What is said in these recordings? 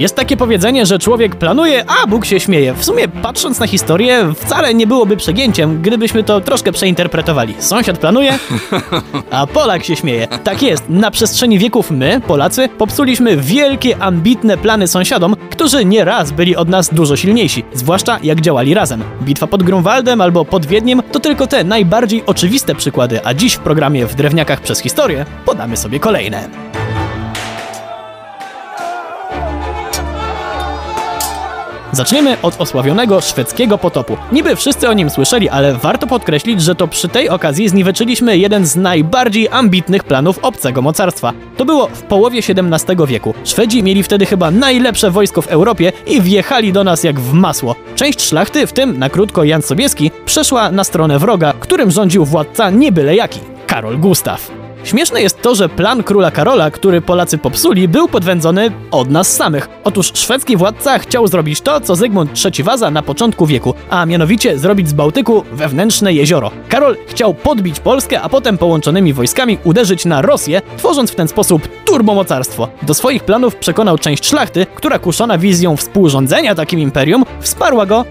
Jest takie powiedzenie, że człowiek planuje, a Bóg się śmieje. W sumie, patrząc na historię, wcale nie byłoby przegięciem, gdybyśmy to troszkę przeinterpretowali. Sąsiad planuje, a Polak się śmieje. Tak jest, na przestrzeni wieków my, Polacy, popsuliśmy wielkie, ambitne plany sąsiadom, którzy nieraz byli od nas dużo silniejsi, zwłaszcza jak działali razem. Bitwa pod Grunwaldem albo pod Wiedniem to tylko te najbardziej oczywiste przykłady, a dziś w programie W Drewniakach przez historię podamy sobie kolejne. Zaczniemy od osławionego szwedzkiego potopu. Niby wszyscy o nim słyszeli, ale warto podkreślić, że to przy tej okazji zniweczyliśmy jeden z najbardziej ambitnych planów obcego mocarstwa. To było w połowie XVII wieku. Szwedzi mieli wtedy chyba najlepsze wojsko w Europie i wjechali do nas jak w masło. Część szlachty, w tym na krótko Jan Sobieski, przeszła na stronę wroga, którym rządził władca nie byle jaki Karol Gustaw. Śmieszne jest to, że plan króla Karola, który Polacy popsuli, był podwędzony od nas samych. Otóż szwedzki władca chciał zrobić to, co Zygmunt III Waza na początku wieku, a mianowicie zrobić z Bałtyku wewnętrzne jezioro. Karol chciał podbić Polskę, a potem połączonymi wojskami uderzyć na Rosję, tworząc w ten sposób turbomocarstwo. Do swoich planów przekonał część szlachty, która kuszona wizją współrządzenia takim imperium, wsparła go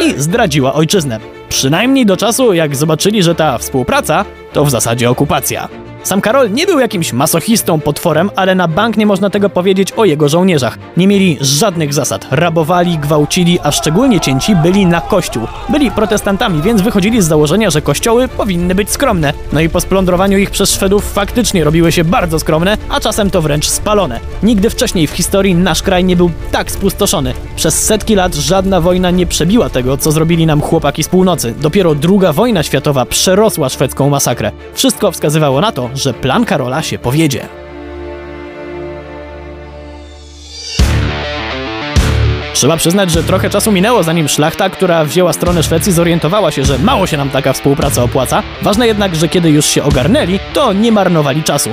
i zdradziła ojczyznę. Przynajmniej do czasu, jak zobaczyli, że ta współpraca to w zasadzie okupacja. Sam Karol nie był jakimś masochistą, potworem, ale na bank nie można tego powiedzieć o jego żołnierzach. Nie mieli żadnych zasad. Rabowali, gwałcili, a szczególnie cięci byli na kościół. Byli protestantami, więc wychodzili z założenia, że kościoły powinny być skromne. No i po splądrowaniu ich przez Szwedów faktycznie robiły się bardzo skromne, a czasem to wręcz spalone. Nigdy wcześniej w historii nasz kraj nie był tak spustoszony. Przez setki lat żadna wojna nie przebiła tego, co zrobili nam chłopaki z północy. Dopiero druga wojna światowa przerosła szwedzką masakrę. Wszystko wskazywało na to, że plan Karola się powiedzie. Trzeba przyznać, że trochę czasu minęło, zanim szlachta, która wzięła stronę Szwecji, zorientowała się, że mało się nam taka współpraca opłaca. Ważne jednak, że kiedy już się ogarnęli, to nie marnowali czasu.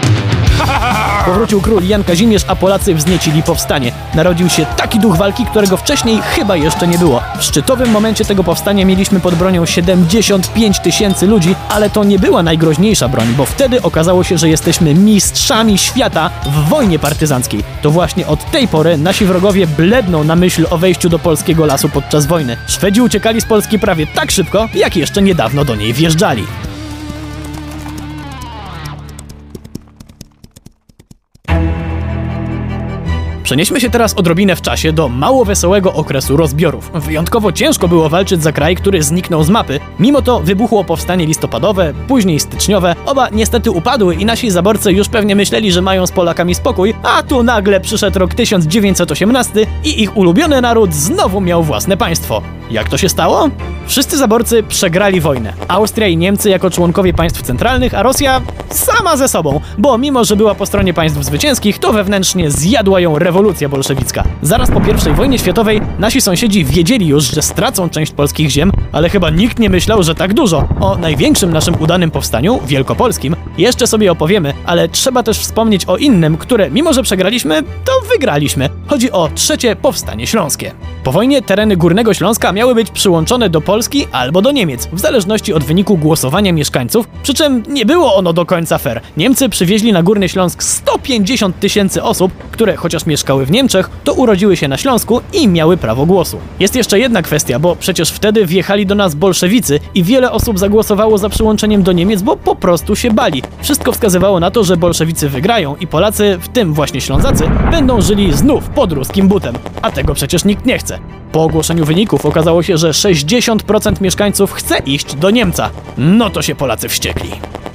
Powrócił król Jan Kazimierz, a Polacy wzniecili powstanie. Narodził się taki duch walki, którego wcześniej chyba jeszcze nie było. W szczytowym momencie tego powstania mieliśmy pod bronią 75 tysięcy ludzi, ale to nie była najgroźniejsza broń, bo wtedy okazało się, że jesteśmy mistrzami świata w wojnie partyzanckiej. To właśnie od tej pory nasi wrogowie bledną na myśl o wejściu do polskiego lasu podczas wojny. Szwedzi uciekali z Polski prawie tak szybko, jak jeszcze niedawno do niej wjeżdżali. Przenieśmy się teraz odrobinę w czasie do mało wesołego okresu rozbiorów. Wyjątkowo ciężko było walczyć za kraj, który zniknął z mapy. Mimo to wybuchło powstanie listopadowe, później styczniowe. Oba niestety upadły i nasi zaborcy już pewnie myśleli, że mają z Polakami spokój, a tu nagle przyszedł rok 1918 i ich ulubiony naród znowu miał własne państwo. Jak to się stało? Wszyscy zaborcy przegrali wojnę. Austria i Niemcy jako członkowie państw centralnych, a Rosja sama ze sobą, bo mimo, że była po stronie państw zwycięskich, to wewnętrznie zjadła ją rewolucja bolszewicka. Zaraz po I wojnie światowej nasi sąsiedzi wiedzieli już, że stracą część polskich ziem, ale chyba nikt nie myślał, że tak dużo. O największym naszym udanym powstaniu, wielkopolskim, jeszcze sobie opowiemy, ale trzeba też wspomnieć o innym, które mimo, że przegraliśmy, to wygraliśmy. Chodzi o trzecie powstanie śląskie. Po wojnie tereny Górnego Śląska miały być przyłączone do Polski albo do Niemiec, w zależności od wyniku głosowania mieszkańców, przy czym nie było ono do końca fair. Niemcy przywieźli na Górny Śląsk 150 tysięcy osób, które chociaż mieszkały w Niemczech, to urodziły się na Śląsku i miały prawo głosu. Jest jeszcze jedna kwestia, bo przecież wtedy wjechali do nas bolszewicy i wiele osób zagłosowało za przyłączeniem do Niemiec, bo po prostu się bali. Wszystko wskazywało na to, że bolszewicy wygrają i Polacy, w tym właśnie Ślązacy, będą żyli znów pod ruskim butem. A tego przecież nikt nie chce. Po ogłoszeniu wyników okazało się, że 60% mieszkańców chce iść do Niemca. No to się Polacy wściekli.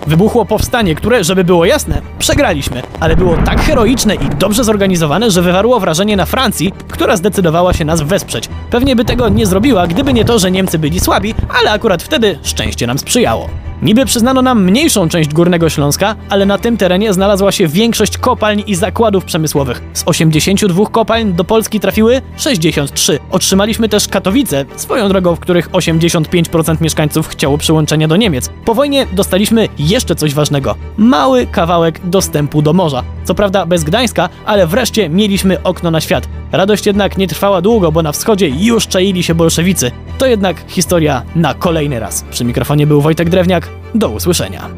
Wybuchło powstanie, które, żeby było jasne, przegraliśmy, ale było tak heroiczne i dobrze zorganizowane, że wywarło wrażenie na Francji, która zdecydowała się nas wesprzeć. Pewnie by tego nie zrobiła, gdyby nie to, że Niemcy byli słabi, ale akurat wtedy szczęście nam sprzyjało. Niby przyznano nam mniejszą część Górnego Śląska, ale na tym terenie znalazła się większość kopalń i zakładów przemysłowych. Z 82 kopalń do Polski trafiły 63. Otrzymaliśmy też Katowice, swoją drogą, w których 85% mieszkańców chciało przyłączenia do Niemiec. Po wojnie dostaliśmy jeszcze coś ważnego. Mały kawałek dostępu do morza. Co prawda bez Gdańska, ale wreszcie mieliśmy okno na świat. Radość jednak nie trwała długo, bo na wschodzie już czaili się bolszewicy. To jednak historia na kolejny raz. Przy mikrofonie był Wojtek Drewniak. Do usłyszenia.